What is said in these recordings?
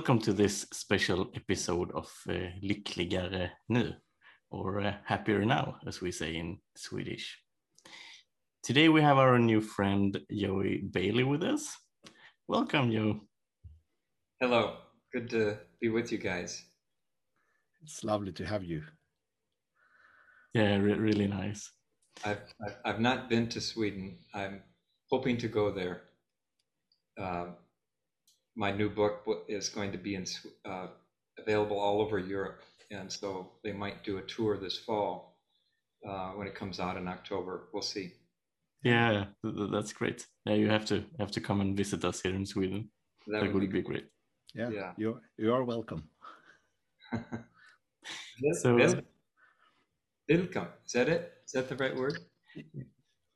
Welcome to this special episode of uh, Lyckligare nu, or uh, Happier Now, as we say in Swedish. Today we have our new friend Joey Bailey with us. Welcome, Joe. Hello, good to be with you guys. It's lovely to have you. Yeah, re really nice. I've, I've, I've not been to Sweden. I'm hoping to go there. Uh, my new book is going to be in, uh, available all over Europe, and so they might do a tour this fall uh, when it comes out in October. We'll see. Yeah, that's great. Yeah, you have to have to come and visit us here in Sweden. That, that would, be, be great. Yeah, yeah, you you are welcome. so, welcome. Is that it? Is that the right word?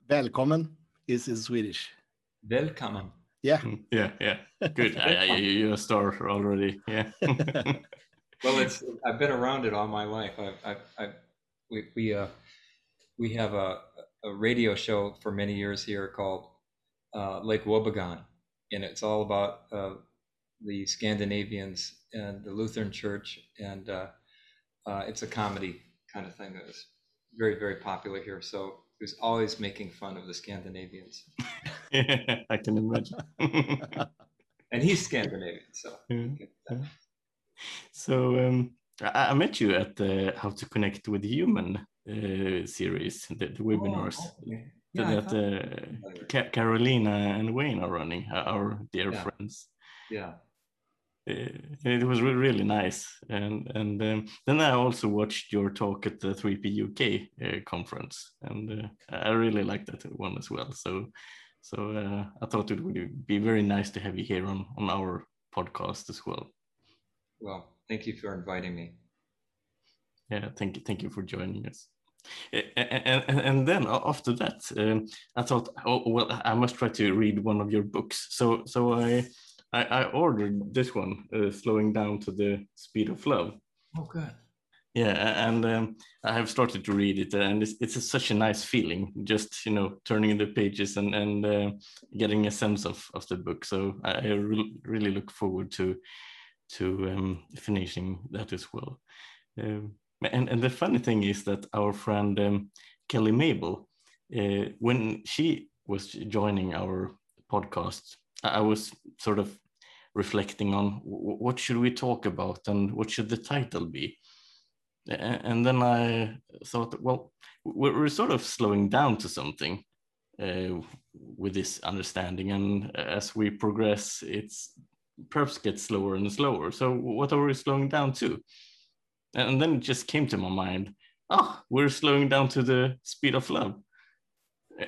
Välkommen is in Swedish. Välkommen. Yeah. Mm, yeah, yeah. Good. I, I, you're a star already. Yeah. well, it's I've been around it all my life. I, I, I we we uh we have a a radio show for many years here called uh, Lake Wobegon, and it's all about uh, the Scandinavians and the Lutheran Church, and uh, uh it's a comedy kind of thing that is very very popular here. So was always making fun of the Scandinavians. I can imagine. and he's Scandinavian, so. Yeah. So um, I, I, met you at the How to Connect with Human uh, series, the, the webinars oh, okay. yeah, that uh, Ca Carolina and Wayne are running, our dear yeah. friends. Yeah. Uh, it was really, really nice, and and um, then I also watched your talk at the 3P UK uh, conference, and uh, I really liked that one as well. So, so uh, I thought it would be very nice to have you here on on our podcast as well. Well, thank you for inviting me. Yeah, thank you, thank you for joining us. And, and, and then after that, um, I thought, oh well, I must try to read one of your books. So so I I, I ordered this one, uh, slowing down to the speed of love. Oh, good. Yeah, and um, I have started to read it, and it's, it's a, such a nice feeling, just you know, turning the pages and and uh, getting a sense of of the book. So I re really look forward to to um, finishing that as well. Um, and and the funny thing is that our friend um, Kelly Mabel, uh, when she was joining our podcast, I was sort of reflecting on what should we talk about and what should the title be? And then i thought well we're sort of slowing down to something uh, with this understanding and as we progress it's perhaps gets slower and slower. So what are we slowing down to? And then it just came to my mind oh we're slowing down to the speed of love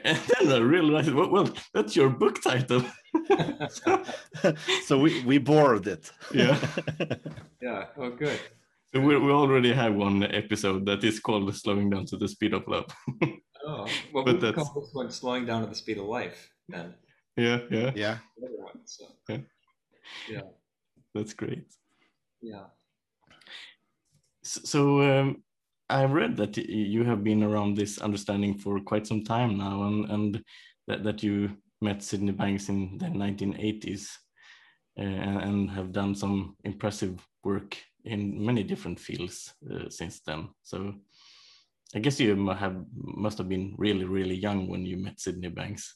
and then I realized, well, well that's your book title. so we, we borrowed it. Yeah. yeah. Oh, good. So we, we already have one episode that is called Slowing Down to the Speed of Love. oh, well, but we call this one Slowing Down to the Speed of Life then. Yeah, yeah. Yeah. One, so. yeah. Yeah. That's great. Yeah. So, so um, I read that you have been around this understanding for quite some time now, and and that, that you met Sydney Banks in the 1980s, uh, and have done some impressive work in many different fields uh, since then. So, I guess you have must have been really really young when you met Sydney Banks.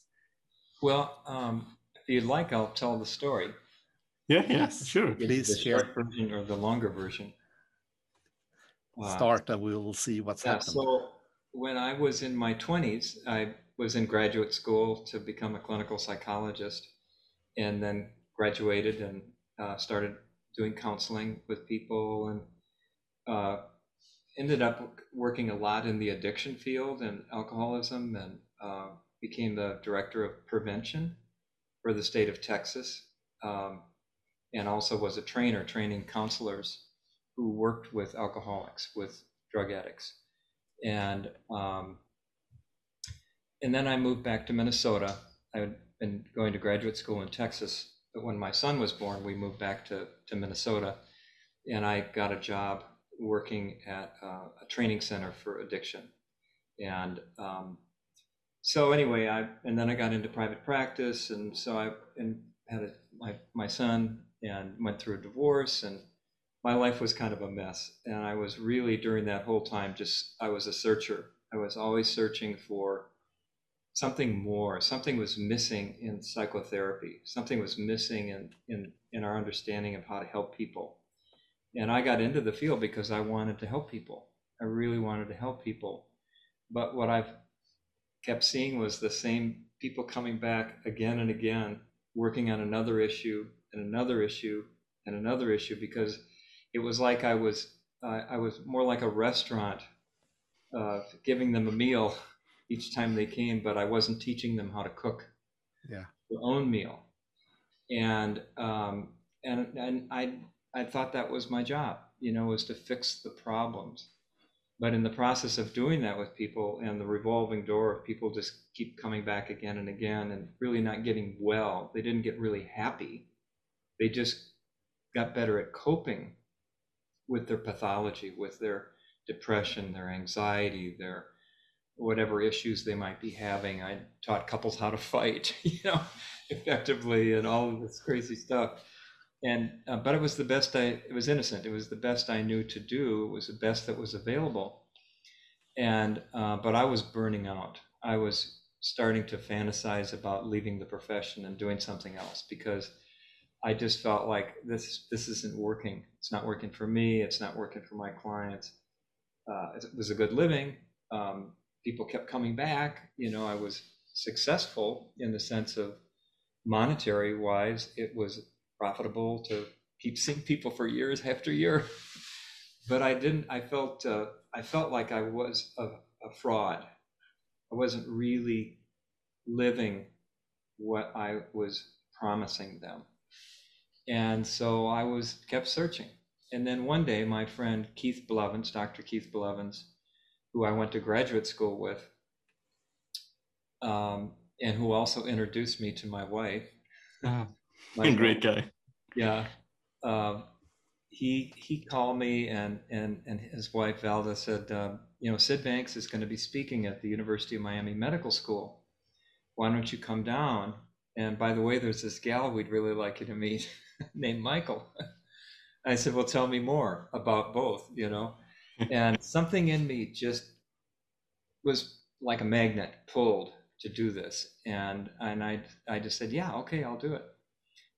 Well, um, if you'd like, I'll tell the story. Yeah, yeah, sure. Please the short version or the longer version start and we'll see what's yeah, happened. So when I was in my 20s, I was in graduate school to become a clinical psychologist and then graduated and uh, started doing counseling with people and uh, ended up working a lot in the addiction field and alcoholism and uh, became the director of prevention for the state of Texas um, and also was a trainer training counselors who worked with alcoholics, with drug addicts, and um, and then I moved back to Minnesota. I had been going to graduate school in Texas, but when my son was born, we moved back to to Minnesota, and I got a job working at uh, a training center for addiction, and um, so anyway, I and then I got into private practice, and so I and had a, my my son and went through a divorce and my life was kind of a mess and i was really during that whole time just i was a searcher. I was always searching for something more. Something was missing in psychotherapy. Something was missing in in in our understanding of how to help people. And i got into the field because i wanted to help people. I really wanted to help people. But what i've kept seeing was the same people coming back again and again working on another issue and another issue and another issue because it was like I was uh, I was more like a restaurant, uh, giving them a meal each time they came, but I wasn't teaching them how to cook yeah. their own meal, and um, and and I I thought that was my job, you know, was to fix the problems. But in the process of doing that with people and the revolving door of people just keep coming back again and again and really not getting well, they didn't get really happy. They just got better at coping with their pathology, with their depression, their anxiety, their whatever issues they might be having. I taught couples how to fight, you know, effectively and all of this crazy stuff. And uh, but it was the best I it was innocent. It was the best I knew to do. It was the best that was available. And uh, but I was burning out. I was starting to fantasize about leaving the profession and doing something else because I just felt like this this isn't working. It's not working for me. It's not working for my clients. Uh, it was a good living. Um, people kept coming back. You know, I was successful in the sense of monetary wise. It was profitable to keep seeing people for years after year. But I didn't. I felt. Uh, I felt like I was a, a fraud. I wasn't really living what I was promising them and so I was kept searching. And then one day, my friend Keith Blevens, Dr. Keith Blevens, who I went to graduate school with, um, and who also introduced me to my wife. Oh, my great guy. Yeah. Uh, he he called me and and and his wife Valda said, uh, you know, Sid Banks is going to be speaking at the University of Miami Medical School. Why don't you come down? And by the way, there's this gal we'd really like you to meet. named Michael. I said, well, tell me more about both, you know? and something in me just was like a magnet pulled to do this. And, and I, I just said, yeah, okay, I'll do it.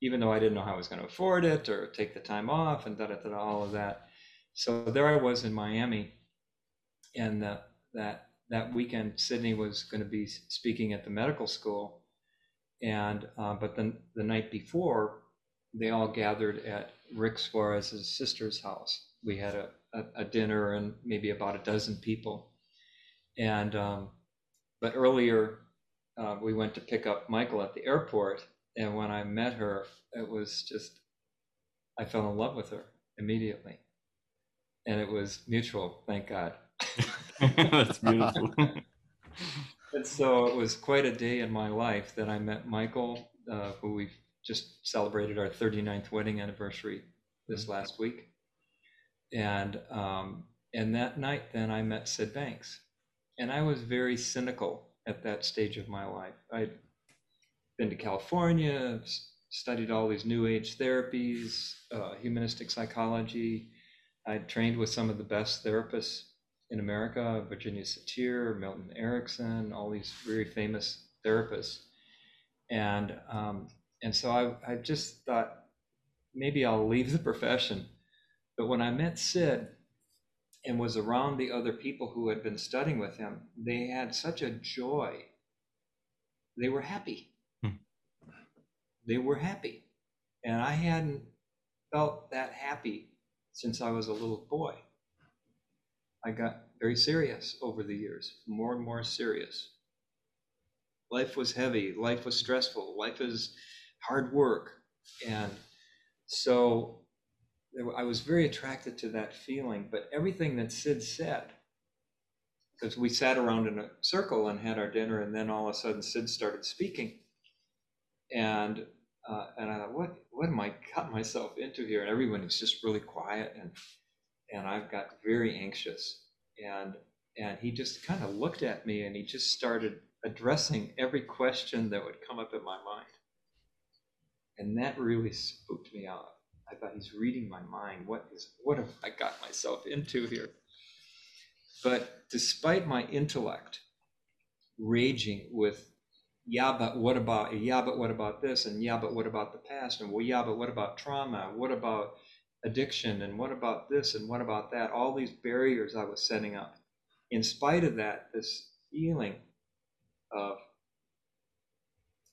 Even though I didn't know how I was going to afford it or take the time off and da da da, all of that. So there I was in Miami. And the, that, that weekend, Sydney was going to be speaking at the medical school. And, uh, but then the night before, they all gathered at Rick Suarez's sister's house. We had a, a, a dinner and maybe about a dozen people. And, um, but earlier uh, we went to pick up Michael at the airport. And when I met her, it was just, I fell in love with her immediately. And it was mutual, thank God. That's beautiful. and so it was quite a day in my life that I met Michael, uh, who we've just celebrated our 39th wedding anniversary this mm-hmm. last week. And um, and that night, then I met Sid Banks, and I was very cynical at that stage of my life. I'd been to California, studied all these New Age therapies, uh, humanistic psychology. I'd trained with some of the best therapists in America: Virginia Satir, Milton Erickson, all these very famous therapists. And um, and so I, I just thought maybe I'll leave the profession. But when I met Sid and was around the other people who had been studying with him, they had such a joy. They were happy. Hmm. They were happy. And I hadn't felt that happy since I was a little boy. I got very serious over the years, more and more serious. Life was heavy, life was stressful, life is hard work. And so I was very attracted to that feeling. But everything that Sid said, because we sat around in a circle and had our dinner, and then all of a sudden Sid started speaking. And uh, and I thought, what what am I got myself into here? And everyone was just really quiet, and and I've got very anxious. And and he just kind of looked at me, and he just started addressing every question that would come up in my mind. And that really spooked me out. I thought he's reading my mind. What is what have I got myself into here? But despite my intellect raging with yeah, but what about yeah, but what about this? And yeah, but what about the past? And well, yeah, but what about trauma? What about addiction? And what about this? And what about that? All these barriers I was setting up. In spite of that, this feeling of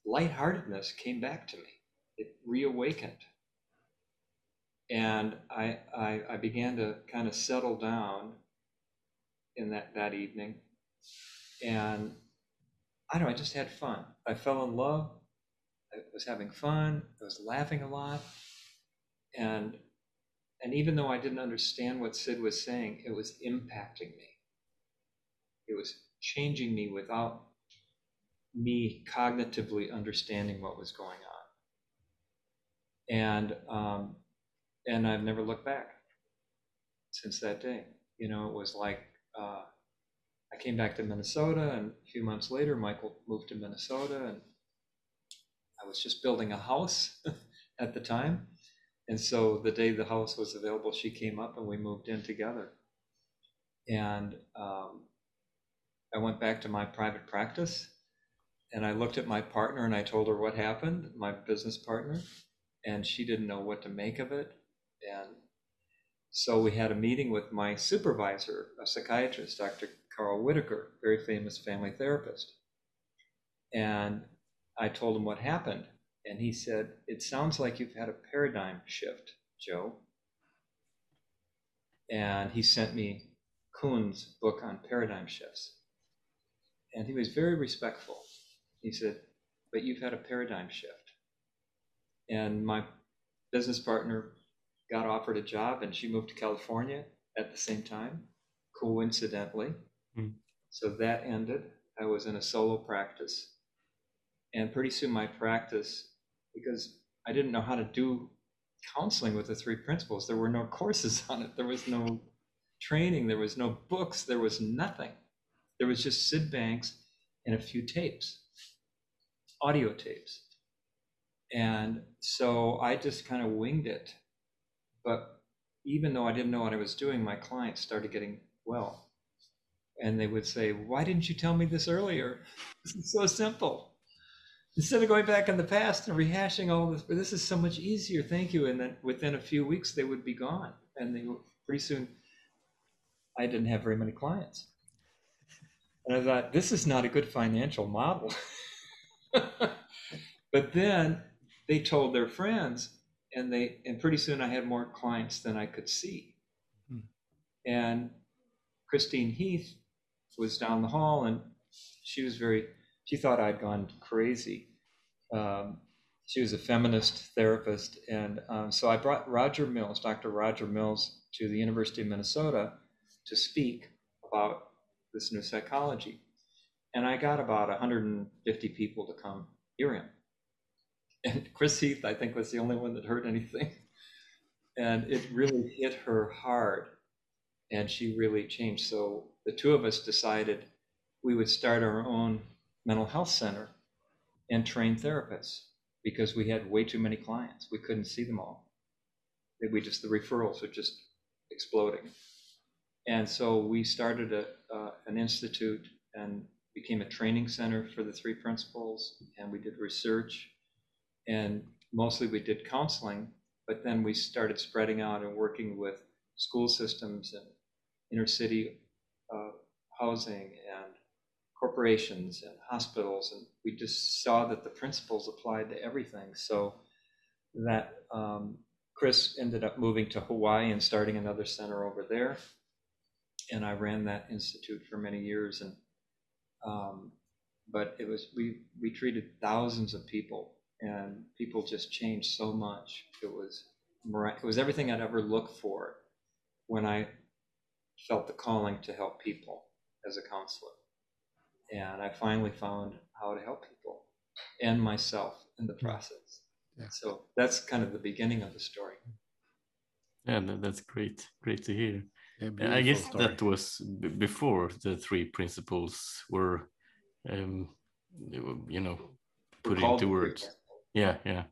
lightheartedness came back to me. It reawakened. And I, I, I began to kind of settle down in that, that evening. And I don't know, I just had fun. I fell in love. I was having fun. I was laughing a lot. And and even though I didn't understand what Sid was saying, it was impacting me. It was changing me without me cognitively understanding what was going on. And um, and I've never looked back since that day. You know, it was like uh, I came back to Minnesota, and a few months later, Michael moved to Minnesota, and I was just building a house at the time. And so the day the house was available, she came up and we moved in together. And um, I went back to my private practice and I looked at my partner and I told her what happened, my business partner, and she didn't know what to make of it. And so we had a meeting with my supervisor, a psychiatrist, Dr. Carl Whitaker, very famous family therapist. And I told him what happened. And he said, It sounds like you've had a paradigm shift, Joe. And he sent me Kuhn's book on paradigm shifts. And he was very respectful. He said, But you've had a paradigm shift. And my business partner got offered a job and she moved to California at the same time, coincidentally. Mm. So that ended. I was in a solo practice. And pretty soon my practice, because I didn't know how to do counseling with the three principles, there were no courses on it. There was no training. There was no books. There was nothing. There was just Sid Banks and a few tapes, audio tapes. And so I just kind of winged it but even though I didn't know what I was doing, my clients started getting well. And they would say, Why didn't you tell me this earlier? This is so simple. Instead of going back in the past and rehashing all this, but this is so much easier. Thank you. And then within a few weeks, they would be gone. And they were, pretty soon, I didn't have very many clients. And I thought, this is not a good financial model. but then they told their friends, and they and pretty soon I had more clients than I could see. Hmm. And Christine Heath was down the hall, and she was very. She thought I'd gone crazy. Um, she was a feminist therapist, and um, so I brought Roger Mills, Dr. Roger Mills, to the University of Minnesota to speak about this new psychology. And I got about 150 people to come hear him. And Chris Heath, I think, was the only one that heard anything. And it really hit her hard. And she really changed. So the two of us decided we would start our own mental health center and train therapists because we had way too many clients. We couldn't see them all. We just, the referrals were just exploding. And so we started a, uh, an institute and became a training center for the three principles. And we did research and mostly we did counseling, but then we started spreading out and working with school systems and inner city uh, housing and corporations and hospitals, and we just saw that the principles applied to everything. So that um, Chris ended up moving to Hawaii and starting another center over there, and I ran that institute for many years. And um, but it was we we treated thousands of people and people just changed so much. It was it was everything I'd ever looked for when I felt the calling to help people as a counselor. And I finally found how to help people and myself in the process. Yeah. So that's kind of the beginning of the story. Yeah, that's great. Great to hear. Yeah, I guess story. that was before the three principles were, um, you know, put into words. Yeah, yeah.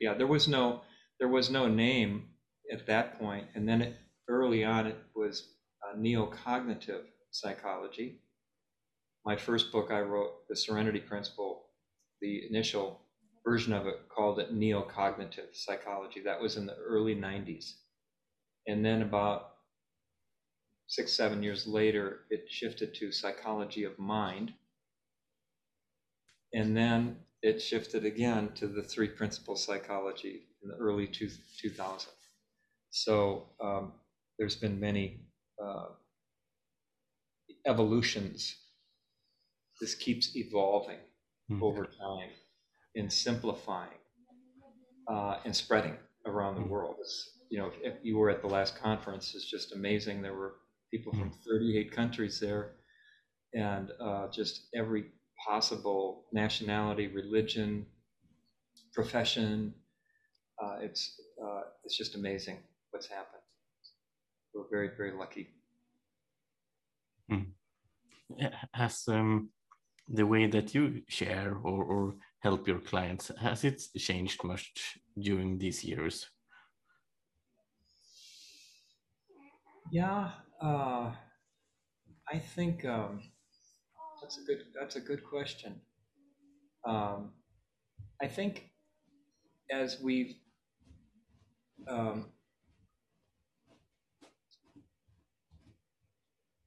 Yeah, there was no there was no name at that point, and then it, early on it was uh, neocognitive psychology. My first book I wrote, The Serenity Principle, the initial version of it called it neocognitive psychology. That was in the early 90s. And then about six, seven years later, it shifted to psychology of mind. And then it shifted again to the three principle psychology in the early two, 2000s. So um, there's been many uh, evolutions. This keeps evolving mm-hmm. over time and simplifying uh, and spreading around the hmm. world. It's, you know, if, if, you were at the last conference, it's just amazing. There were people from hmm. 38 countries there, and uh, just every possible nationality, religion, profession. Uh, it's uh, it's just amazing what's happened. We're very very lucky. Hmm. Has um, the way that you share or, or help your clients has it changed much during these years? Yeah, uh, I think um, that's a good that's a good question. Um, I think as we've um,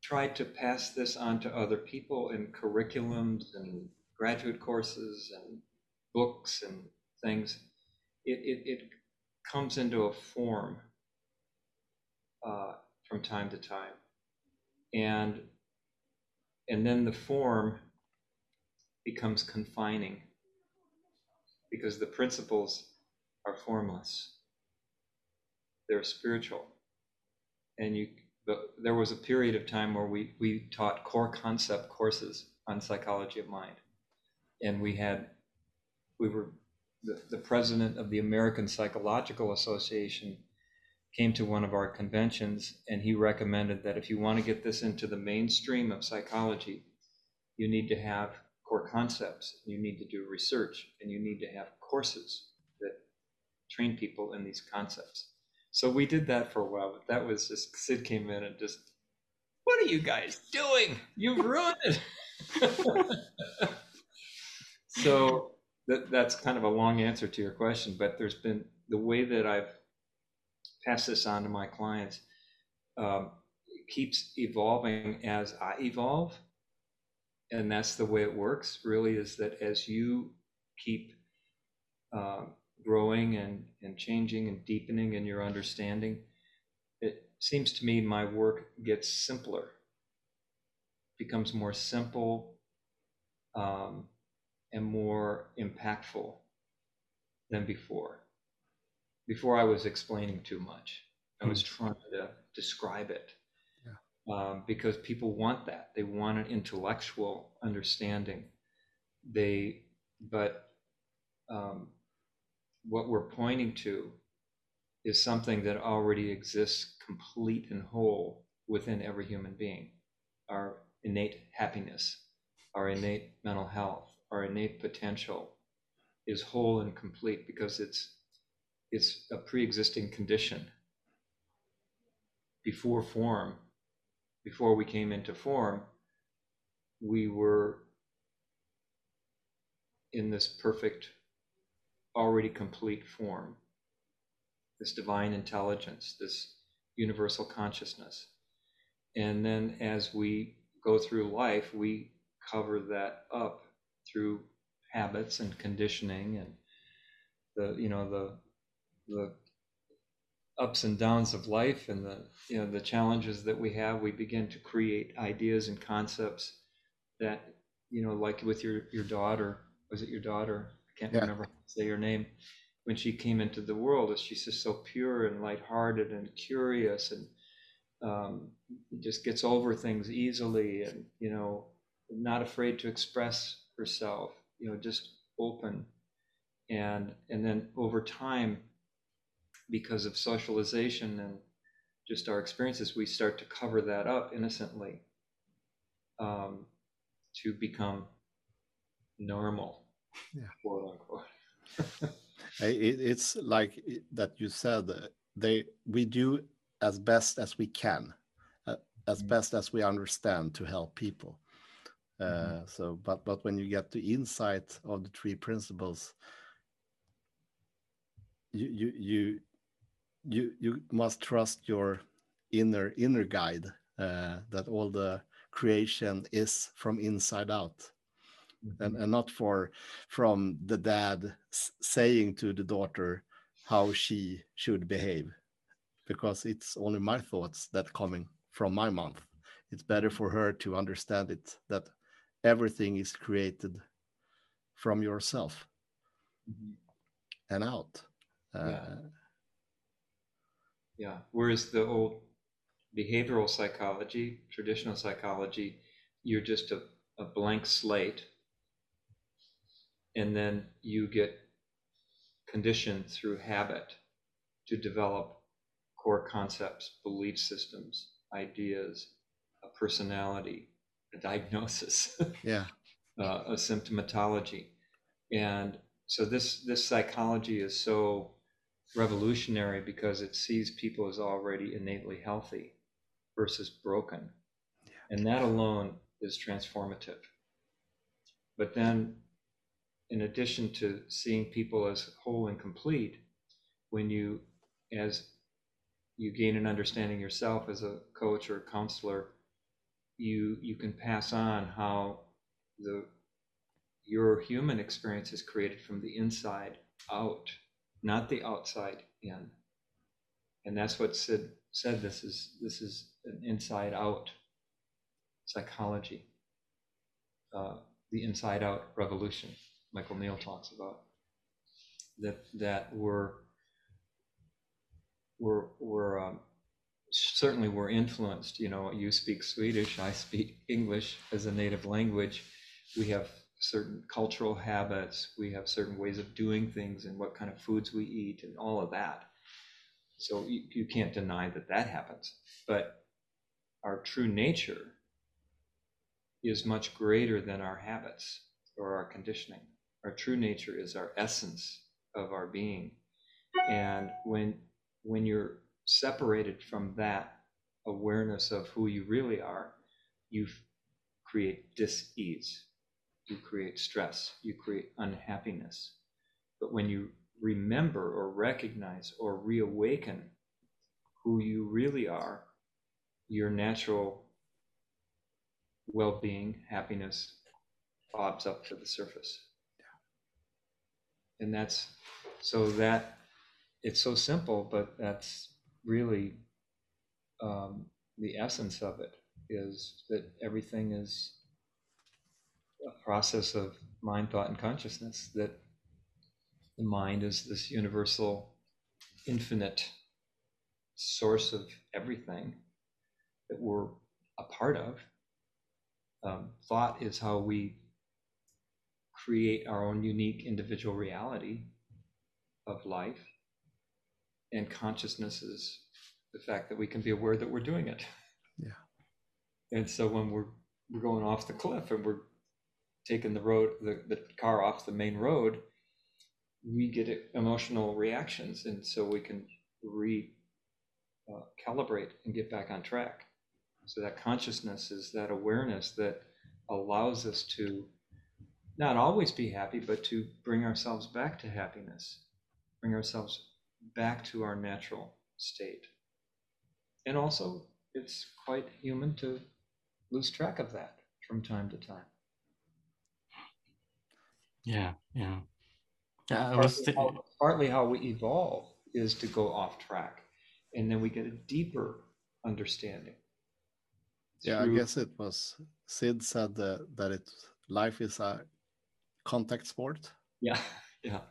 tried to pass this on to other people in curriculums and graduate courses and books and things, it, it, it comes into a form uh, from time to time. And, and then the form becomes confining because the principles are formless. They're spiritual. And you, there was a period of time where we, we taught core concept courses on psychology of mind. And we had, we were, the, the president of the American Psychological Association came to one of our conventions and he recommended that if you want to get this into the mainstream of psychology, you need to have core concepts, you need to do research, and you need to have courses that train people in these concepts. So we did that for a while, but that was just Sid came in and just, what are you guys doing? You've ruined it. so that, that's kind of a long answer to your question, but there's been the way that I've passed this on to my clients um, keeps evolving as I evolve. And that's the way it works, really, is that as you keep uh, growing and, and changing and deepening in your understanding, it seems to me my work gets simpler, becomes more simple um, and more impactful than before before I was explaining too much. I was hmm. trying to describe it yeah. um, because people want that. They want an intellectual understanding. They, but um, what we're pointing to is something that already exists complete and whole within every human being. Our innate happiness, our innate mental health, our innate potential is whole and complete because it's it's a pre-existing condition before form before we came into form we were in this perfect already complete form. This divine intelligence this universal consciousness. And then as we go through life we cover that up through habits and conditioning and the you know the the ups and downs of life and the you know the challenges that we have we begin to create ideas and concepts that you know like with your your daughter. Was it your daughter can't yeah. remember say your name when she came into the world she's just so pure and lighthearted and curious and um, just gets over things easily and you know not afraid to express herself you know just open and and then over time because of socialization and just our experiences, we start to cover that up innocently um, to become normal, yeah. quote unquote. it, it's like that you said they we do as best as we can uh, as mm-hmm. best as we understand to help people uh, mm-hmm. so but but when you get the insight of the three principles you you you you, you must trust your inner inner guide uh, that all the creation is from inside out. And, and not for from the dad saying to the daughter how she should behave because it's only my thoughts that coming from my mouth it's better for her to understand it that everything is created from yourself mm-hmm. and out uh, yeah. yeah whereas the old behavioral psychology traditional psychology you're just a, a blank slate and then you get conditioned through habit to develop core concepts, belief systems, ideas, a personality, a diagnosis, yeah, uh, a symptomatology, and so this this psychology is so revolutionary because it sees people as already innately healthy versus broken, yeah. and that alone is transformative. But then, in addition to seeing people as whole and complete, when you as you gain an understanding yourself as a coach or a counselor, you you can pass on how the your human experience is created from the inside out, not the outside in. And that's what Sid said. This is this is an inside out psychology, uh, the inside out revolution. Michael Neill talks about that that we're we're we're um, certainly we're influenced. You know, you speak Swedish, I speak English as a native language. We have certain cultural habits. We have certain ways of doing things and what kind of foods we eat and all of that. So you, you can't deny that that happens. But our true nature is much greater than our habits or our conditioning. Our true nature is our essence of our being. And when when you're separated from that awareness of who you really are, you create dis-ease, you create stress, you create unhappiness. But when you remember or recognize or reawaken who you really are, your natural well being, happiness bobs up to the surface. And that's so that it's so simple, but that's really um, the essence of it is that everything is a process of mind, thought, and consciousness. That the mind is this universal, infinite source of everything that we're a part of. Um, thought is how we create our own unique individual reality of life and consciousness is the fact that we can be aware that we're doing it. Yeah. And so when we're we're going off the cliff and we're taking the road the, the car off the main road, we get emotional reactions, and so we can re uh, calibrate and get back on track. So that consciousness is that awareness that allows us to not always be happy, but to bring ourselves back to happiness, bring ourselves back to our natural state. And also, it's quite human to lose track of that from time to time. Yeah, yeah. Yeah, partly, was th- how, partly how we evolve is to go off track, and then we get a deeper understanding. Yeah, I guess it was Sid said that, that it life is a contact sport. Yeah, yeah.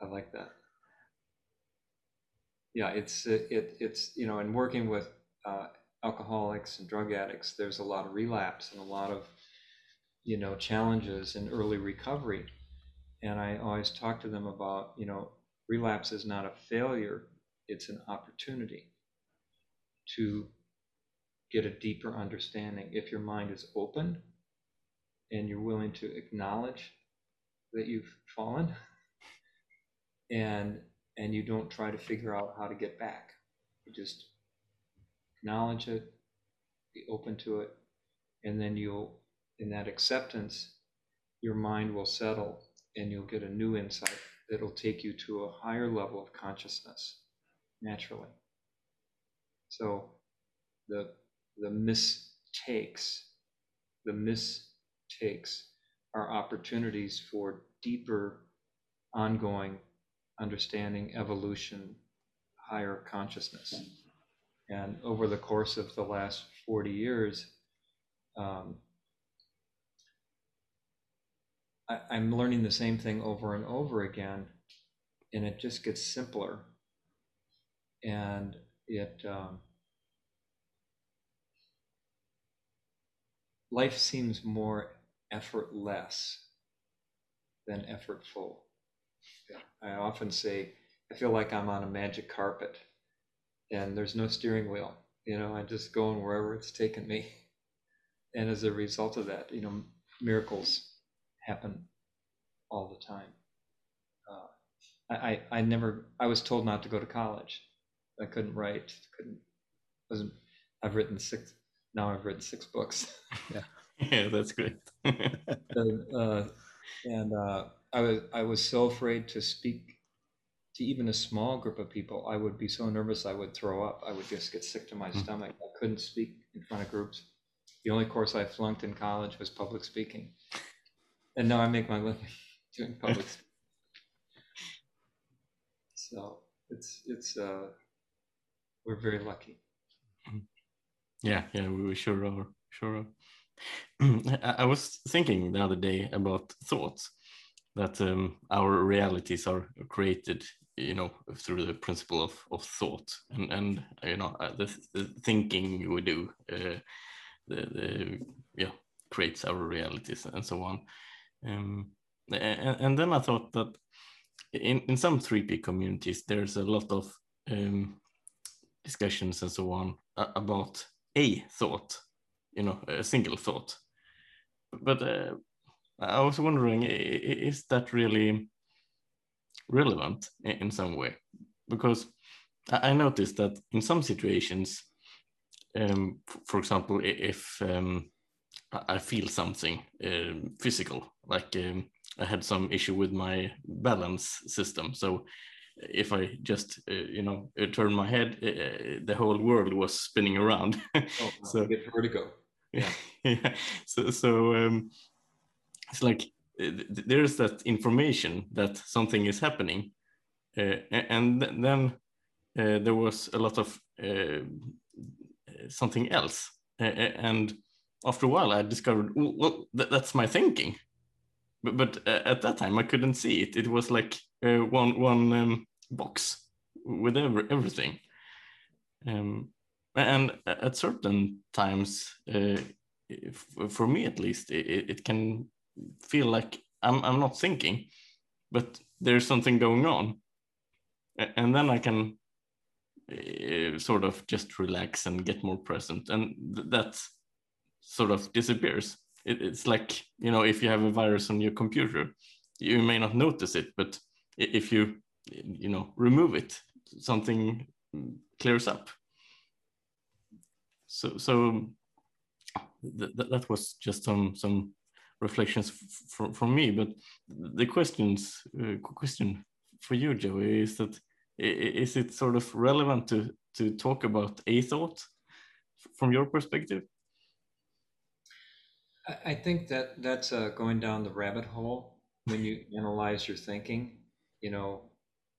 I like that yeah, it's it it's you know, in working with uh, alcoholics and drug addicts, there's a lot of relapse and a lot of you know challenges in early recovery, and I always talk to them about you know relapse is not a failure; it's an opportunity to get a deeper understanding. If your mind is open and you're willing to acknowledge that you've fallen and and you don't try to figure out how to get back. You just acknowledge it, be open to it, and then you'll in that acceptance, your mind will settle and you'll get a new insight that'll take you to a higher level of consciousness naturally. So the the mistakes, the mistakes are opportunities for deeper, ongoing understanding, evolution, higher consciousness. And over the course of the last 40 years, um, I, I'm learning the same thing over and over again, and it just gets simpler. And it, um, life seems more effortless than effortful. I often say, I feel like I'm on a magic carpet and there's no steering wheel. You know, I'm just going wherever it's taken me. And as a result of that, you know, miracles happen all the time. Uh, I, I, I never, I was told not to go to college. I couldn't write, couldn't, wasn't, I've written six, now I've written six books. Yeah. yeah, that's great. and, uh, and uh, I was, I was so afraid to speak to even a small group of people. I would be so nervous I would throw up. I would just get sick to my Hmm. stomach. I couldn't speak in front of groups. The only course I flunked in college was public speaking. And now I make my living doing public. speaking. So it's it's uh we're very lucky. Yeah, yeah, we we sure are, sure are. I was thinking the other day about thoughts that um, our realities are created, you know, through the principle of, of thought and and you know uh, the, the thinking we do, uh, the, the yeah creates our realities and so on. Um, and, and then I thought that in in some 3P communities there's a lot of um, discussions and so on about a thought, you know, a single thought. But uh, I was wondering, is that really relevant in some way? Because I noticed that in some situations, um, for example, if um, I feel something um, physical, like um, I had some issue with my balance system, so if I just, uh, you know, uh, turn my head, uh, the whole world was spinning around. Oh, So- vertigo. Yeah. So so um, it's like uh, there's that information that something is happening, uh, and then uh, there was a lot of uh, something else, and after a while I discovered, "Oh, well, th- that's my thinking, but but uh, at that time I couldn't see it. It was like uh, one one um, box with every, everything. Um, and at certain times uh, for me at least it, it can feel like I'm, I'm not thinking but there's something going on. And then i can uh, sort of just relax and get more present. And th- that sort of disappears. It, it's like you know if you have a virus on your computer you may not notice it but if you you know remove it something clears up so so th- th- that was just some some reflections from from me. But the questions uh, question for you joey is that is it sort of relevant to to talk about a thought from your perspective? I, I think that that's uh, going down the rabbit hole when you analyze your thinking, you know,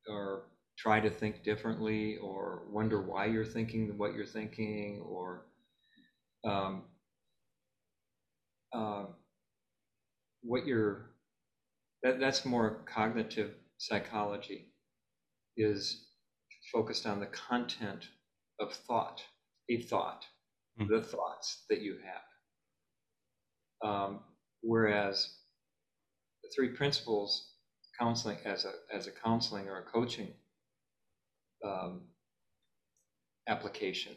or try to think differently, or wonder why you're thinking what you're thinking, or um, uh, what you're. That that's more cognitive psychology, is focused on the content of thought, a thought, Mm. the thoughts that you have. Um, whereas the three principles counseling as a as a counseling or a coaching um, application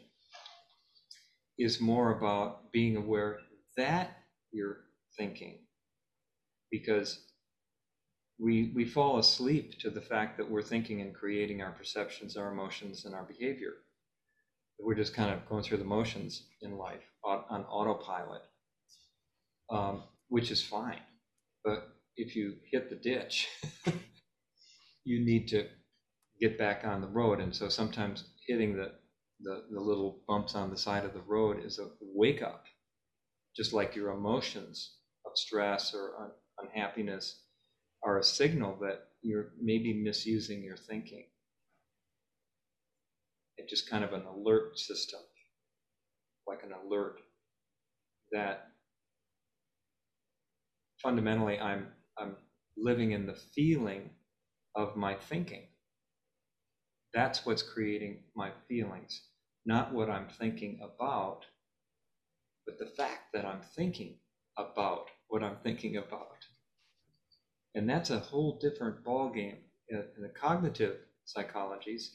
is more about being aware that you're thinking because we we fall asleep to the fact that we're thinking and creating our perceptions, our emotions, and our behavior. We're just kind of going through the motions in life on autopilot, um, which is fine. But if you hit the ditch, you need to get back on the road. And so sometimes hitting the, the, the little bumps on the side of the road is a wake up, just like your emotions of stress or un- unhappiness are a signal that you're maybe misusing your thinking. It's just kind of an alert system, like an alert that fundamentally I'm I'm living in the feeling of my thinking. That's what's creating my feelings, not what I'm thinking about, but the fact that I'm thinking about what I'm thinking about. And that's a whole different ballgame. In the cognitive psychologies,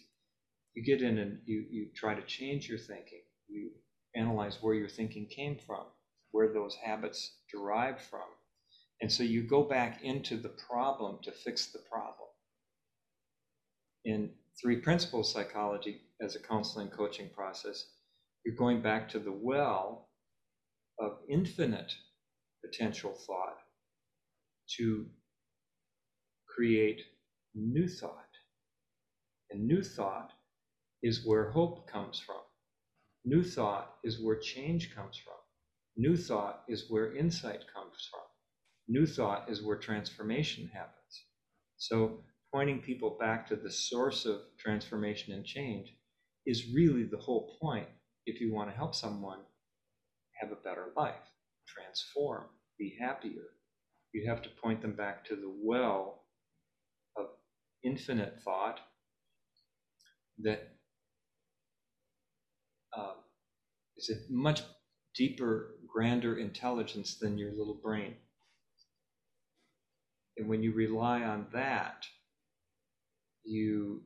you get in and you, you try to change your thinking. You analyze where your thinking came from, where those habits derive from. And so you go back into the problem to fix the problem. In three principles of psychology as a counseling coaching process, you're going back to the well of infinite potential thought to create new thought. And new thought is where hope comes from. New thought is where change comes from. New thought is where insight comes from. New thought is where transformation happens. So, pointing people back to the source of transformation and change is really the whole point if you want to help someone have a better life, transform, be happier. You have to point them back to the well of infinite thought that uh, is a much deeper, grander intelligence than your little brain. And when you rely on that, you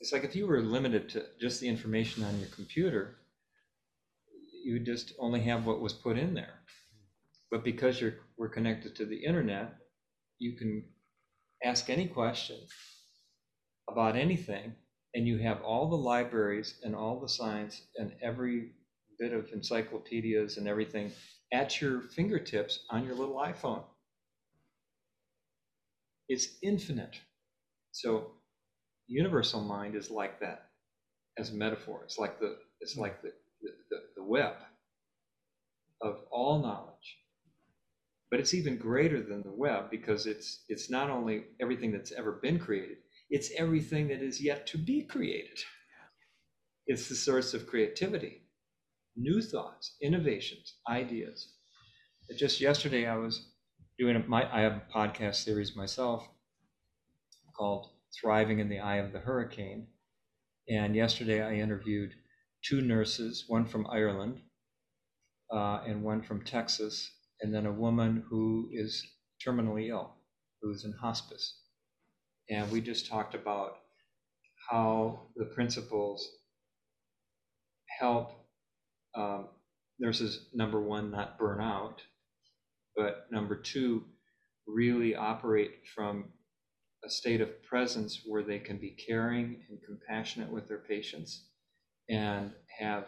it's like if you were limited to just the information on your computer, you just only have what was put in there. But because you're we're connected to the internet, you can ask any question about anything, and you have all the libraries and all the science and every bit of encyclopedias and everything at your fingertips on your little iPhone. It's infinite. So universal mind is like that as a metaphor. It's like the it's hmm. like the, the, the web of all knowledge. But it's even greater than the web because it's it's not only everything that's ever been created, it's everything that is yet to be created. It's the source of creativity, new thoughts, innovations, ideas. Just yesterday I was doing a, my I have a podcast series myself called Thriving in the Eye of the Hurricane. And yesterday I interviewed two nurses, one from Ireland uh, and one from Texas, and then a woman who is terminally ill, who's in hospice. And we just talked about how the principles help um, nurses, number one, not burn out, but number two, really operate from a state of presence where they can be caring and compassionate with their patients and have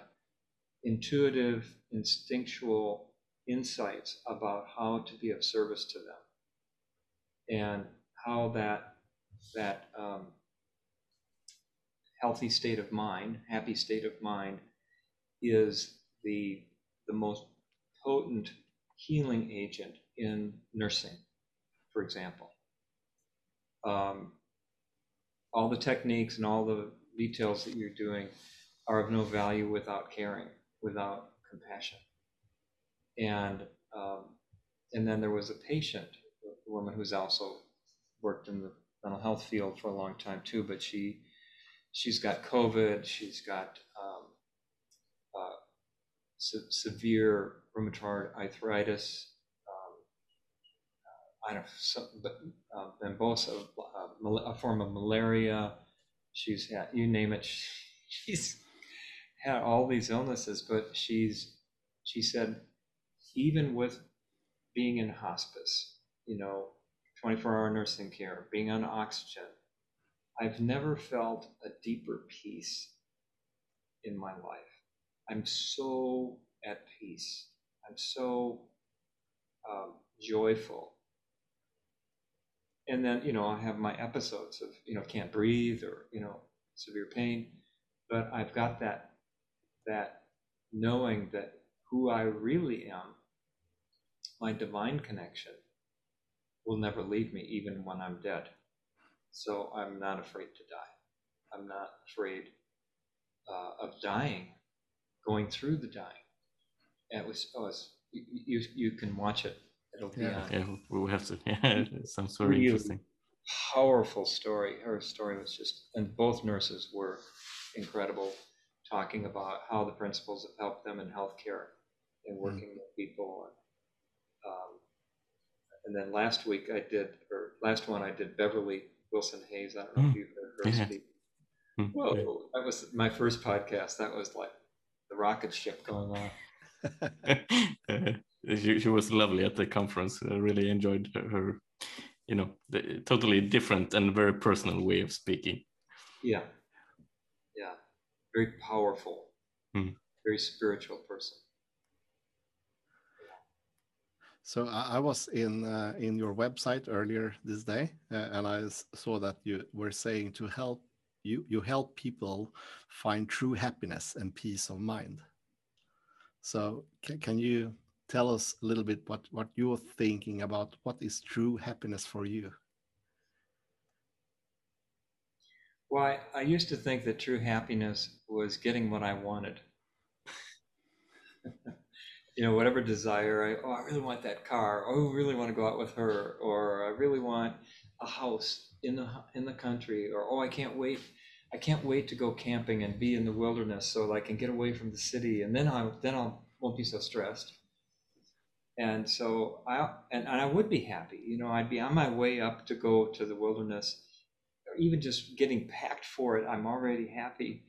intuitive, instinctual insights about how to be of service to them and how that that um, healthy state of mind, happy state of mind, is the the most potent healing agent in nursing, for example. Um, all the techniques and all the details that you're doing are of no value without caring, without compassion. And um, and then there was a patient, a woman who's also worked in the mental health field for a long time too, but she she's got COVID, she's got um, uh, se- severe rheumatoid arthritis, I don't know, some, but, uh, Bambosa, uh, a form of malaria. She's had, you name it, she's had all these illnesses, but she's, she said, even with being in hospice, you know, 24 hour nursing care, being on oxygen, I've never felt a deeper peace in my life. I'm so at peace. I'm so um, joyful. And then, you know, I have my episodes of, you know, can't breathe or, you know, severe pain, but I've got that, that knowing that who I really am, my divine connection, will never leave me even when I'm dead. So I'm not afraid to die. I'm not afraid uh, of dying, going through the dying. And it was, oh, it's, you, you can watch it. It'll be Yeah. on. Yeah, we will have to. Yeah, it sounds very Really interesting. Powerful story. Her story was just, and both nurses were incredible, talking about how the principles have helped them in healthcare and working with people. And, um, and then last week I did, or last one I did Beverly Wilson Hayes. I don't know if you've heard her Yeah. speak. Hmm, Whoa, that was my first podcast. That was like the rocket ship going on. She, she was lovely at the conference. I really enjoyed her, her you know, the totally different and very personal way of speaking. Yeah. Yeah. Very powerful, Hmm. very spiritual person. So I, I was in uh, in your website earlier this day, uh, and I saw that you were saying to help you you help people find true happiness and peace of mind. So can, can you tell us a little bit what what you're thinking about what is true happiness for you? Well, I, I used to think that true happiness was getting what I wanted. you know, whatever desire I, oh, I really want that car. Oh, I really want to go out with her. Or I really want a house in the, in the country. Or, oh, I can't wait. I can't wait to go camping and be in the wilderness so that I can get away from the city. And then I, then I won't be so stressed. And so I, and, and I would be happy, you know, I'd be on my way up to go to the wilderness or even just getting packed for it, I'm already happy.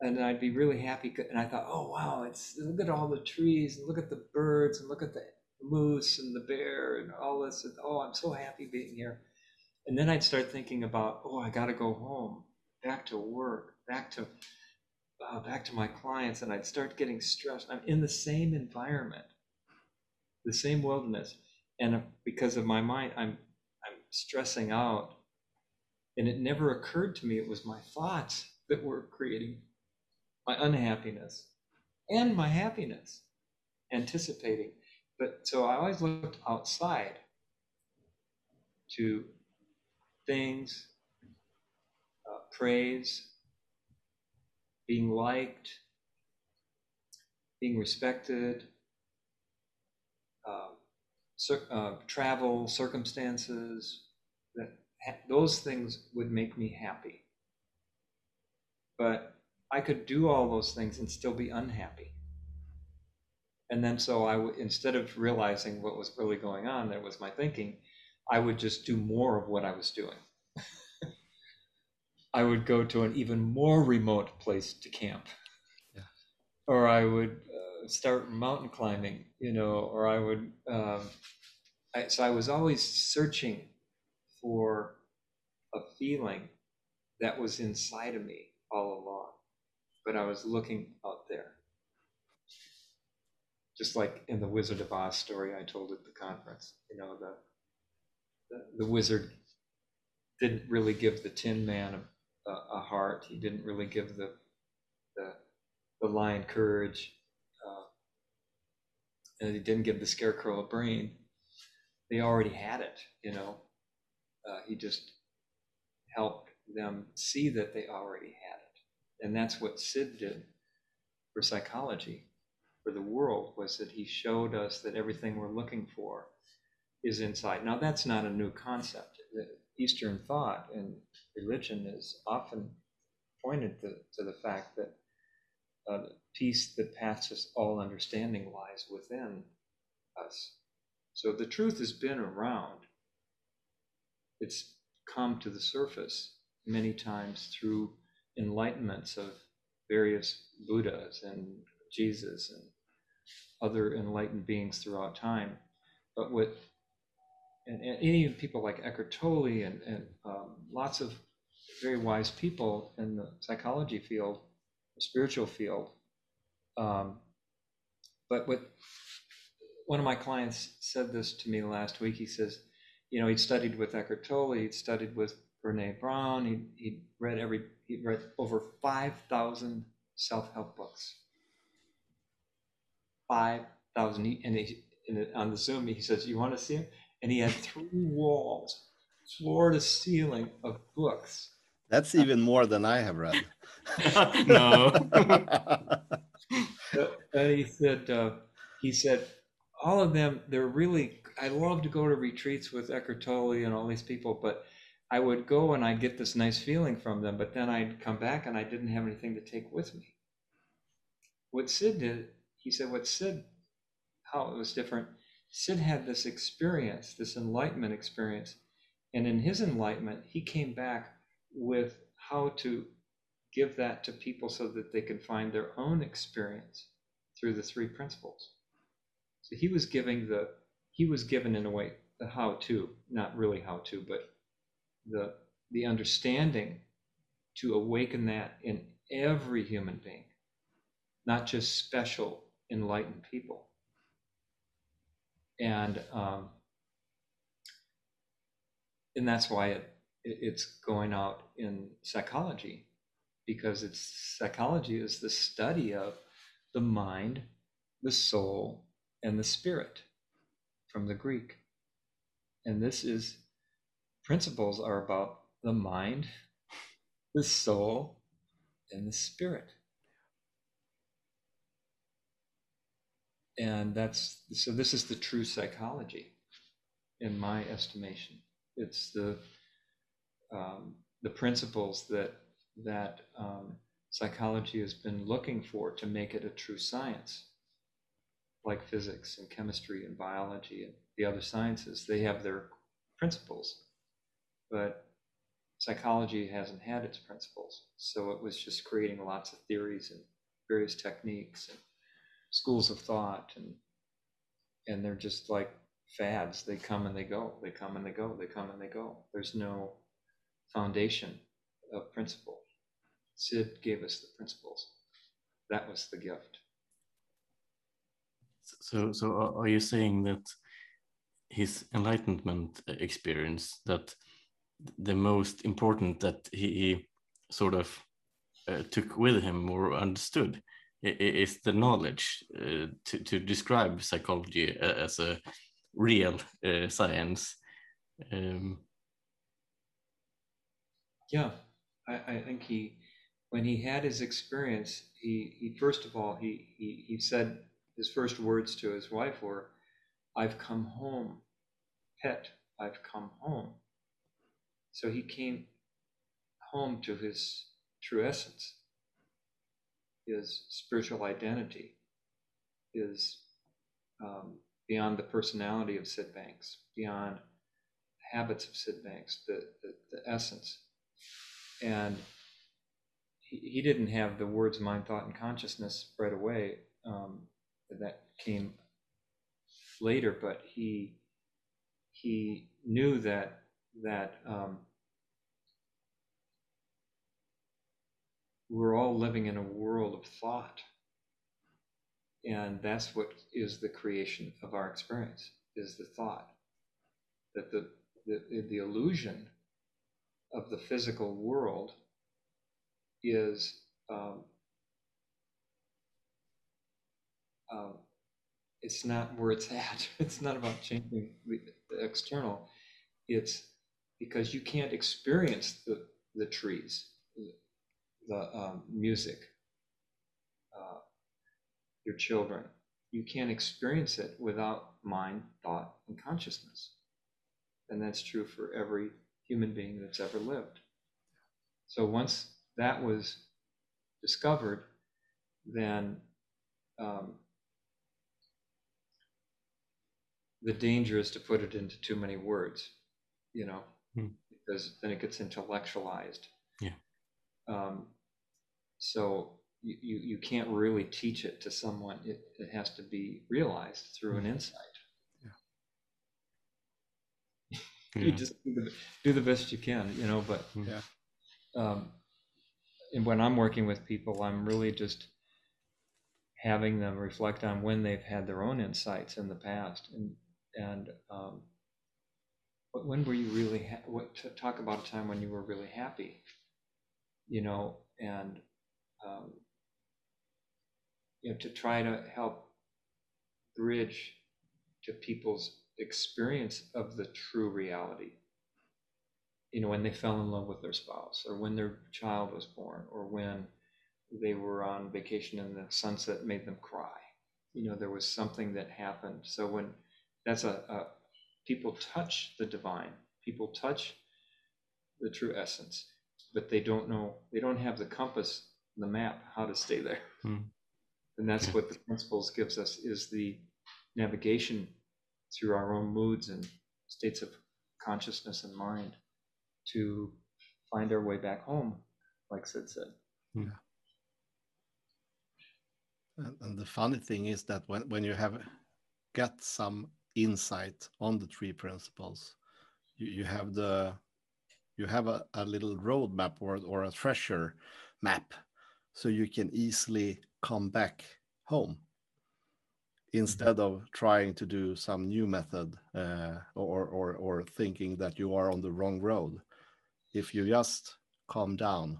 And I'd be really happy. And I thought, oh, wow, it's look at all the trees and look at the birds and look at the moose and the bear and all this. And, oh, I'm so happy being here. And then I'd start thinking about, oh, I got to go home, back to work, back to uh, back to my clients, and I'd start getting stressed. I'm in the same environment, the same wilderness, and uh, because of my mind, I'm I'm stressing out and it never occurred to me it was my thoughts that were creating my unhappiness and my happiness, anticipating. But so I always looked outside to things, uh, praise, being liked, being respected, uh, cir- uh, travel, circumstances, that ha- those things would make me happy. But I could do all those things and still be unhappy. And then so I would, instead of realizing what was really going on, that was my thinking, I would just do more of what I was doing. I would go to an even more remote place to camp. Yeah. Or I would start mountain climbing, you know, or I would, um, I, so I was always searching for a feeling that was inside of me all along, but I was looking out there. Just like in the Wizard of Oz story I told at the conference, you know, the the, the wizard didn't really give the Tin Man a, a, a heart. He didn't really give the the, the lion courage, and he didn't give the scarecrow a brain. They already had it, you know. Uh, he just helped them see that they already had it, and that's what Sid did for psychology, for the world, was that he showed us that everything we're looking for is inside. Now, that's not a new concept. Eastern thought and religion is often pointed to, to the fact that uh, peace that passes all understanding lies within us. So the truth has been around. It's come to the surface many times through enlightenments of various Buddhas and Jesus and other enlightened beings throughout time. But with and, and even people like Eckhart Tolle and, and um, lots of very wise people in the psychology field, the spiritual field. Um, but what one of my clients said this to me last week. He says, you know, he'd studied with Eckhart Tolle, he'd studied with Brene Brown, he he read every he read over five thousand self help books. Five thousand, and he and on the Zoom he says, "You want to see him?" And he had three walls, floor to ceiling of books. That's even more than I have read. no. and he said, uh, he said, all of them, they're really. I love to go to retreats with Eckhart Tolle and all these people, but I would go and I'd get this nice feeling from them, but then I'd come back and I didn't have anything to take with me. What Sid did, he said, what Sid, how it was different. Sid had this experience, this enlightenment experience. And in his enlightenment, he came back with how to give that to people so that they can find their own experience through the three principles. So he was giving the, he was given in a way the how to, not really how to, but the the understanding to awaken that in every human being, not just special enlightened people. And um, and that's why it, it it's going out in psychology because it's psychology is the study of the mind, the soul, and the spirit from the Greek. And this is principles are about the mind, the soul, and the spirit. And that's so this is the true psychology in my estimation. It's the um, the principles that that um, psychology has been looking for to make it a true science, like physics and chemistry and biology and the other sciences. They have their principles, but psychology hasn't had its principles. So it was just creating lots of theories and various techniques and schools of thought and and they're just like fads. They come and they go. They come and they go. They come and they go. There's no foundation of principle. Sid gave us the principles. That was the gift. So, so are you saying that his enlightenment experience that the most important that he, he sort of uh, took with him or understood is the knowledge uh, to, to describe psychology as a real uh, science. Um, yeah, I, I think he, when he had his experience, he, he first of all, he, he, he said his first words to his wife were, I've come home, pet, I've come home. So he came home to his true essence, his spiritual identity, is um, beyond the personality of Sid Banks, beyond habits of Sid Banks, the, the, the essence. And he, didn't have the words mind, thought, and consciousness right away. Um, that came later, but he he knew that that um, we're all living in a world of thought and that's what is the creation of our experience is the thought that the the, the illusion of the physical world is um, uh, it's not where it's at. It's not about changing the, the external. It's because you can't experience the, the trees, the um, music, uh, your children. You can't experience it without mind, thought, and consciousness. And that's true for every human being that's ever lived. So once that was discovered, then um, the danger is to put it into too many words, you know, hmm. because then it gets intellectualized. Yeah. Um, so you, you, you can't really teach it to someone. It, it has to be realized through an hmm. insight. You just do the, do the best you can, you know. But Yeah. um, and when I'm working with people, I'm really just having them reflect on when they've had their own insights in the past, and and um, when were you really ha- what to talk about a time when you were really happy, you know, and um, you know to try to help bridge to people's experience of the true reality you know when they fell in love with their spouse or when their child was born or when they were on vacation and the sunset made them cry. You know there was something that happened. So when that's a, a people touch the divine. People touch the true essence. But they don't know they don't have the compass the map how to stay there. Hmm. and that's what the principles gives us is the navigation through our own moods and states of consciousness and mind to find our way back home like sid said. And, and the funny thing is that when, when you have got some insight on the three principles, you, you have the you have a, a little roadmap or, or a treasure map so you can easily come back home instead of trying to do some new method uh, or, or or thinking that you are on the wrong road if you just calm down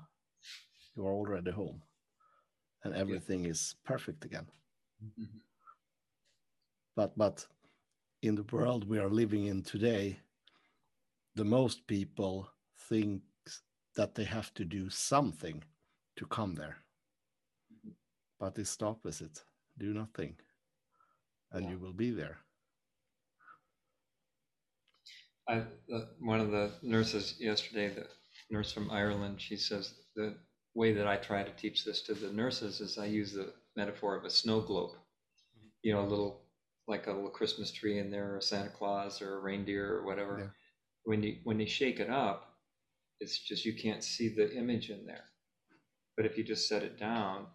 you are already home and everything is perfect again. Mhm. but but in the world we are living in today the most people think that they have to do something to come there. But it's the opposite. Do nothing and Yeah. you will be there I, uh, one of the nurses yesterday, the nurse from Ireland, she says the way that I try to teach this to the nurses is I use the metaphor of a snow globe. You know, a little like a little Christmas tree in there, or Santa Claus, or a reindeer, or whatever. Yeah. When you when you shake it up, it's just you can't see the image in there. But if you just set it down,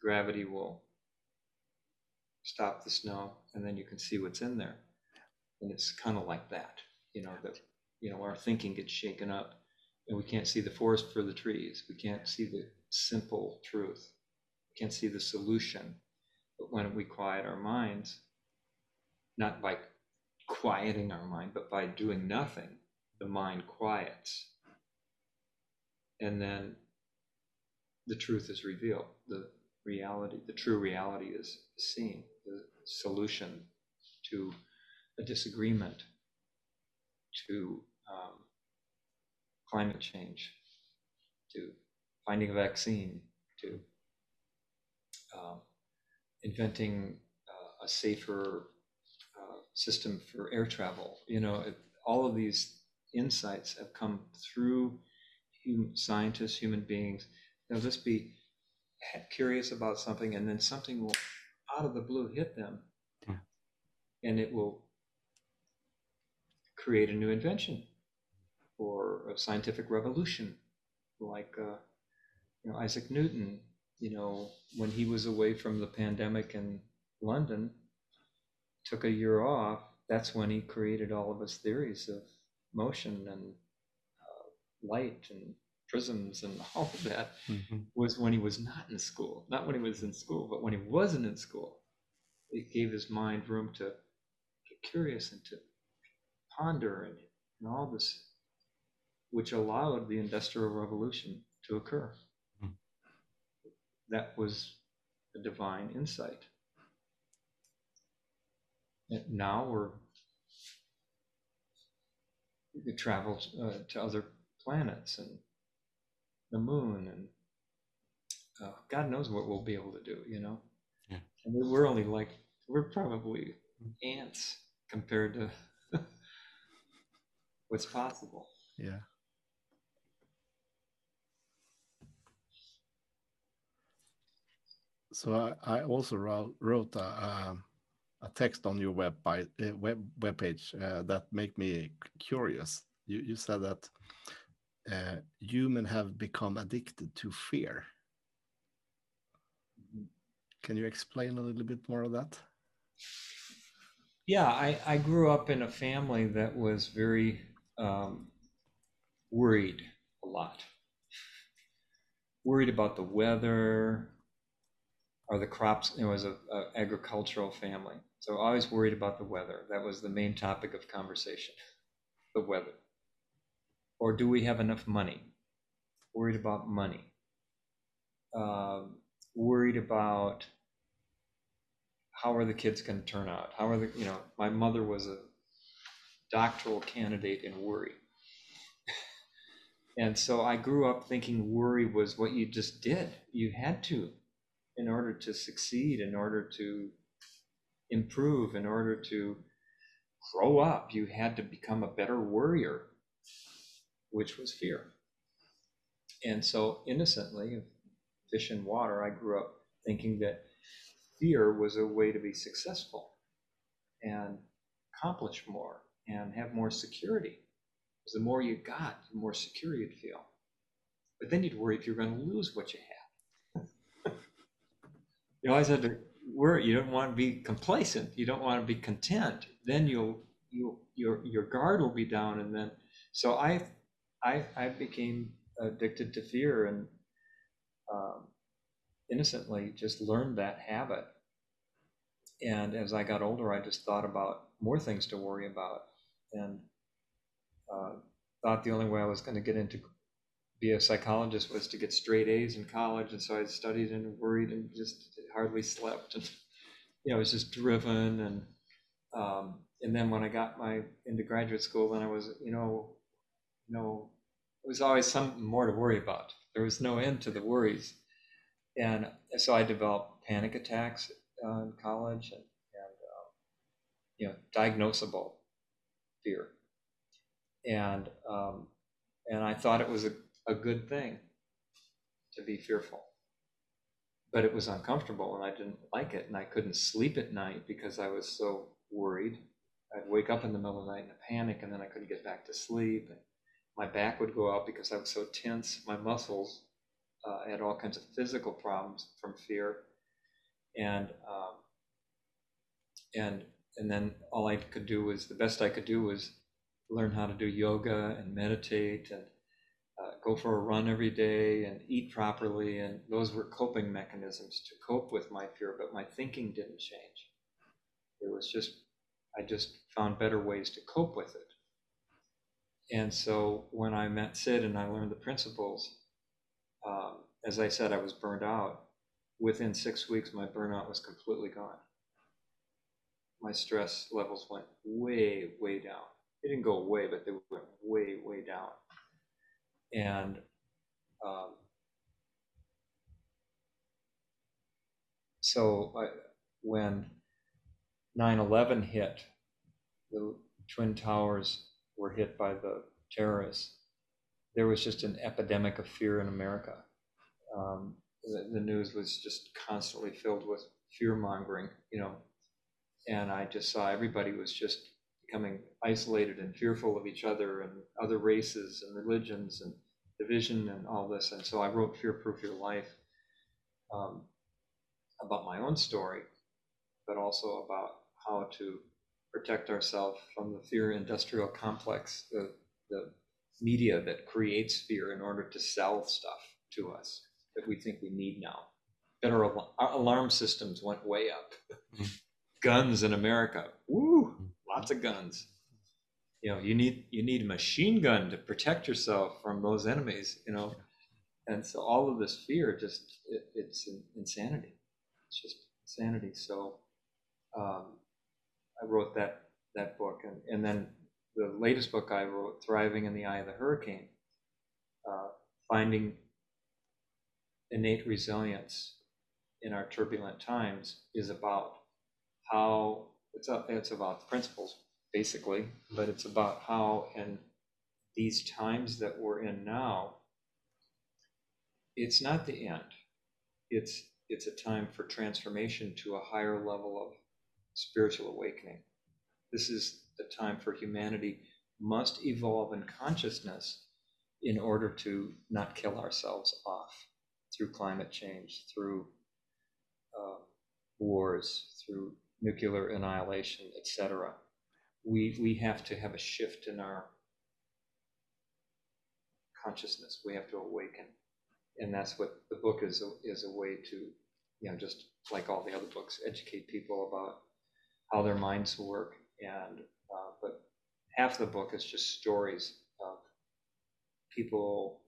gravity will stop the snow, and then you can see what's in there. And it's kind of like that you know that you know our thinking gets shaken up and we can't see the forest for the trees. We can't see the simple truth. We can't see the solution. But when we quiet our minds not by quieting our mind but by doing nothing the mind quiets. And then the truth is revealed. The reality the true reality is seen. The solution to a disagreement to um, climate change, to finding a vaccine, to um, inventing uh, a safer uh, system for air travel. You know, it, all of these insights have come through human, scientists, human beings. They'll just be curious about something, and then something will, out of the blue, hit them, Yeah. and it will create a new invention or a scientific revolution, like uh, you know Isaac Newton. You know, when he was away from the pandemic in London, took a year off. That's when he created all of his theories of motion and uh, light and prisms and all of that. Mhm. Was when he was not in school, not when he was in school, but when he wasn't in school. It gave his mind room to get curious and to ponder and, and all this, which allowed the Industrial Revolution to occur. Hmm. That was a divine insight. And now we're we could travel uh, to other planets and the moon and uh, God knows what we'll be able to do, you know. Yeah. And we're only like we're probably ants compared to what's possible. yeah. So i, I also wrote, wrote a, um, a text on your web by, uh, web webpage uh, that make me curious. You, you said that uh, human have become addicted to fear. Can you explain a little bit more of that? Yeah, I, I grew up in a family that was very um, worried a lot. Worried about the weather, or the crops. It was a, a agricultural family, so always worried about the weather. That was the main topic of conversation, the weather. Or do we have enough money? Worried about money. Um, worried about how are the kids going to turn out? How are the, you know, my mother was a doctoral candidate in worry. and so I grew up thinking worry was what you just did. You had to in order to succeed, in order to improve, in order to grow up, you had to become a better worrier, which was fear. And so innocently, fish in water, I grew up thinking that fear was a way to be successful and accomplish more and have more security. Because the more you got, the more secure you'd feel. But then you'd worry if you're going to lose what you have. you always have to worry. You don't want to be complacent. You don't want to be content. Then you'll you your your guard will be down, and then so I I I became addicted to fear and um, innocently just learned that habit. And as I got older, I just thought about more things to worry about, and uh, thought the only way I was going to get into be a psychologist was to get straight A's in college, and so I studied and worried and just hardly slept, and you know, I was just driven, and um, and then when I got my into graduate school, then I was, you know, you know, it was always something more to worry about. There was no end to the worries, and so I developed panic attacks uh, in college, and, and uh, you know, diagnosable fear, and um, and I thought it was a a good thing to be fearful. But it was uncomfortable and I didn't like it and I couldn't sleep at night because I was so worried. I'd wake up in the middle of the night in a panic and then I couldn't get back to sleep. And my back would go out because I was so tense. My muscles uh, had all kinds of physical problems from fear. And um, and and then all I could do was the best I could do was learn how to do yoga and meditate and go for a run every day and eat properly. And those were coping mechanisms to cope with my fear, but my thinking didn't change. It was just, I just found better ways to cope with it. And so when I met Sid and I learned the principles, um, as I said, I was burned out. Within six weeks, my burnout was completely gone. My stress levels went way, way down. They didn't go away, but they went way, way down. And um, so I, when 9 11 hit, the Twin Towers were hit by the terrorists, there was just an epidemic of fear in America. Um, the, the, news was just constantly filled with fear mongering, you know, and I just saw everybody was just becoming isolated and fearful of each other and other races and religions and division and all this. And so I wrote Fear Proof Your Life um, about my own story, but also about how to protect ourselves from the fear industrial complex, the, the media that creates fear in order to sell stuff to us that we think we need now. Better al- alarm systems went way up. Guns in America, woo, lots of guns. You know you need you need a machine gun to protect yourself from those enemies you know? And so all of this fear just it, it's insanity. It's just insanity. So um, i wrote that that book. And, and then the latest book i wrote thriving in the eye of the hurricane uh, finding innate resilience in our turbulent times is about how it's, it's about principles basically, but it's about how in these times that we're in now, it's not the end. It's it's a time for transformation to a higher level of spiritual awakening. This is the time for humanity must evolve in consciousness in order to not kill ourselves off through climate change, through uh, wars, through nuclear annihilation, etc we we have to have a shift in our consciousness. We have to awaken, and that's what the book is. A, is a way to, you know, just like all the other books, educate people about how their minds work. And uh, but half the book is just stories of people,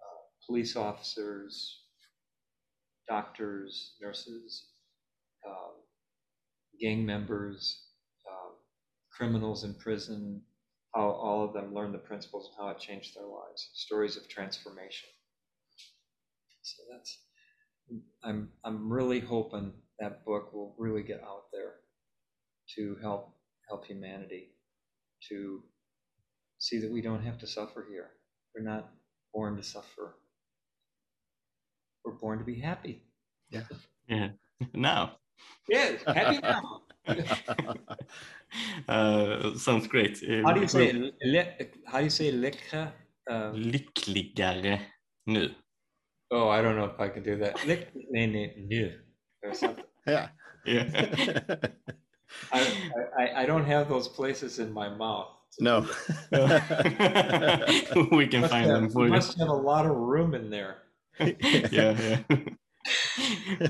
uh, police officers, doctors, nurses, um, gang members, um, criminals in prison, how all of them learned the principles and how it changed their lives. Stories of transformation. So that's I'm I'm really hoping that book will really get out there to help help humanity to see that we don't have to suffer here. We're not born to suffer. We're born to be happy. Yeah. Yeah. Now. Yeah, happy now. uh, sounds great. Uh, How do you say it? Le- how do you say lyckra? Uh, Lyckligare nu. oh, I don't know if I can do that. Lyck, nej, nej, nu, or something. yeah. Yeah. I, I, I don't have those places in my mouth. no. we can Must find have, them for you you. must have a lot of room in there. yeah, yeah.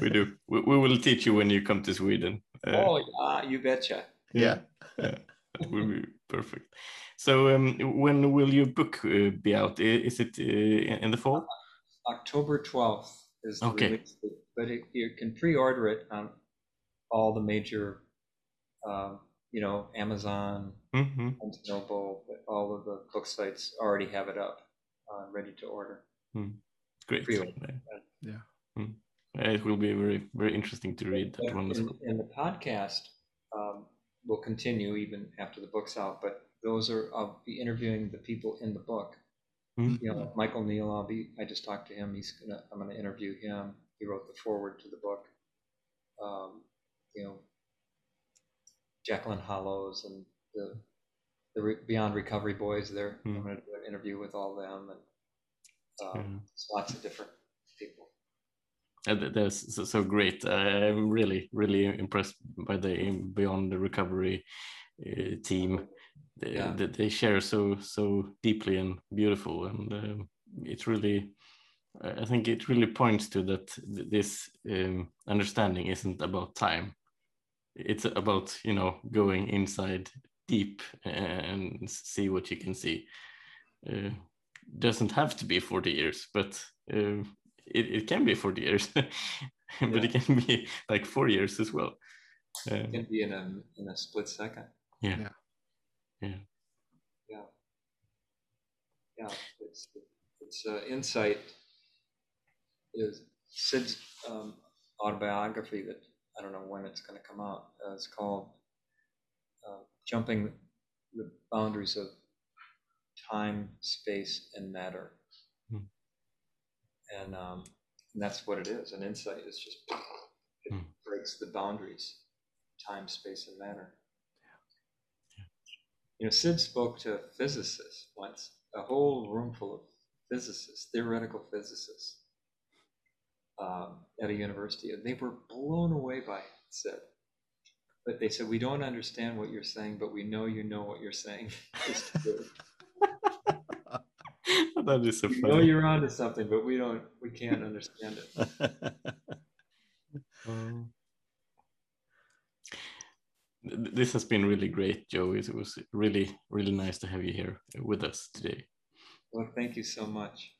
We do. We, we will teach you when you come to Sweden. Uh, oh, yeah, you betcha. yeah. that will be perfect. So, um, when will your book uh, be out? Is it uh, in the fall? October 12th is the Okay. release date, but it, you can pre-order it on all the major, um, you know, Amazon, hmm Barnes and Noble, all of the book sites already have it up, uh, ready to order. Great. Pre-order. Yeah. Mm. Uh, It will be very, very interesting to read that one And, and the podcast um, will continue even after the book's out, but those are, I'll be interviewing the people in the book. Mhm. You know, Michael Neill, I'll be, I just talked to him, he's gonna, I'm gonna interview him. He wrote the foreword to the book. Um, You know, Jacqueline Hollows and the, the Re- Beyond Recovery Boys there. I'm Hmm. gonna do an interview with all them and um, Yeah. lots of different. Uh, th- That's so, great. Uh, I'm really, really impressed by the Beyond the Recovery uh, team. They, Yeah. they, share so so deeply and beautiful, and um it's really. I I think it really points to that this um, understanding isn't about time. It's about you know going inside deep and see what you can see. Uh, doesn't have to be 40 years, but uh, it, it can be 40 years, but Yeah. it can be like four years as well. It Um, can be in a, in a split second. yeah. Yeah. Yeah. Yeah. Yeah, it's, it's uh, insight is Sid's um, autobiography that I don't know when it's going to come out. Uh, it's called uh, Jumping the Boundaries of Time, Space, and Matter. And, um, and that's what it is. An insight is just, it Hmm. breaks the boundaries, time, space, and matter. You know, Sid spoke to physicists once, a whole room full of physicists, theoretical physicists, um, at a university, and they were blown away by Sid. But they said, "We don't understand what you're saying, but we know you know what you're saying." True. that is so funny. you're onto something, but we don't, we can't understand it. Um, This has been really great, Joe. It was really, really nice to have you here with us today. Well, thank you so much.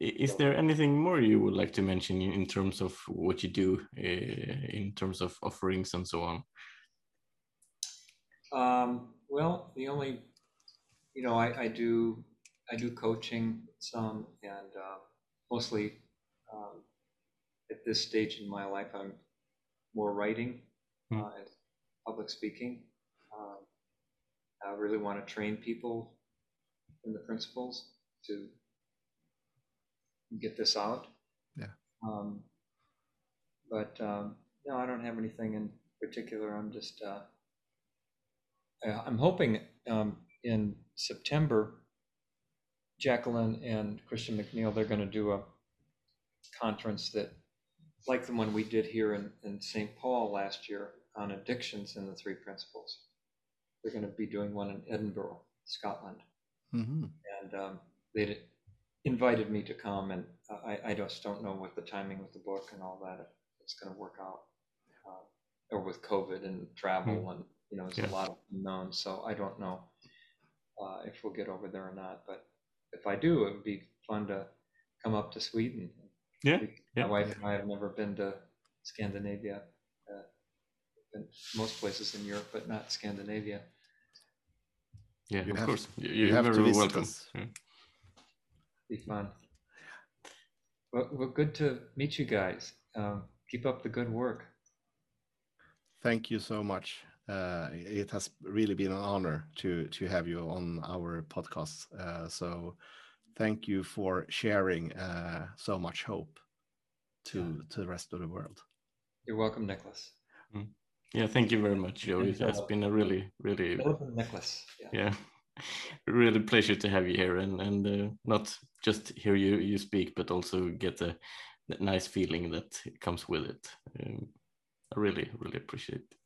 Is there anything more you would like to mention in in terms of what you do, uh, in terms of offerings and so on? Um, well, the only, you know, I, I do, I do coaching some and uh, mostly um, at this stage in my life, I'm more writing Hmm. uh, and public speaking. Um, I really want to train people in the principles to get this out. Yeah. Um, but um, no, I don't have anything in particular. I'm just, uh, uh, I'm hoping um, in September, Jacqueline and Christian McNeil, they're going to do a conference that, like the one we did here in, in St. Paul last year on addictions and the three principles. They're going to be doing one in Edinburgh, Scotland. Mhm. And um, they invited me to come, and I, I just don't know what the timing with the book and all that it's going to work out, uh, or with COVID and travel, Mm. and you know, there's Yeah. a lot of unknowns. So I don't know uh, if we'll get over there or not. But if I do, it would be fun to come up to Sweden. Yeah, My yeah. wife and I have never been to Scandinavia. Uh, been most places in Europe, but not Scandinavia. Yeah, You of have- course. You, you you're have to very welcome. Yeah. Be fun. Well, well, good to meet you guys. Um, keep up the good work. Thank you so much. Uh, it has really been an honor to to have you on our podcast. Uh, so, thank you for sharing uh, so much hope to to the rest of the world. You're welcome, Nicholas. yeah, thank you very much, Joe. It has been a really, really Philip Nicholas. Yeah. yeah really pleasure to have you here and and uh, not just hear you you speak but also get a, that nice feeling that comes with it um, i really really appreciate it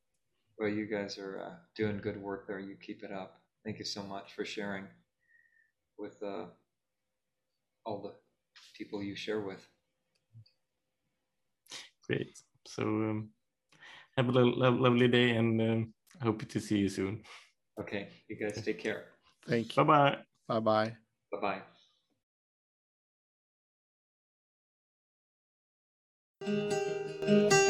Well, you guys are uh, doing good work there. You keep it up. Thank you so much for sharing with uh, all the people you share with. great so um, have a lo- lo- lovely day and um, i hope to see you soon Okay, you guys take care. Thank bye you. bye Bye bye. Bye bye. Thank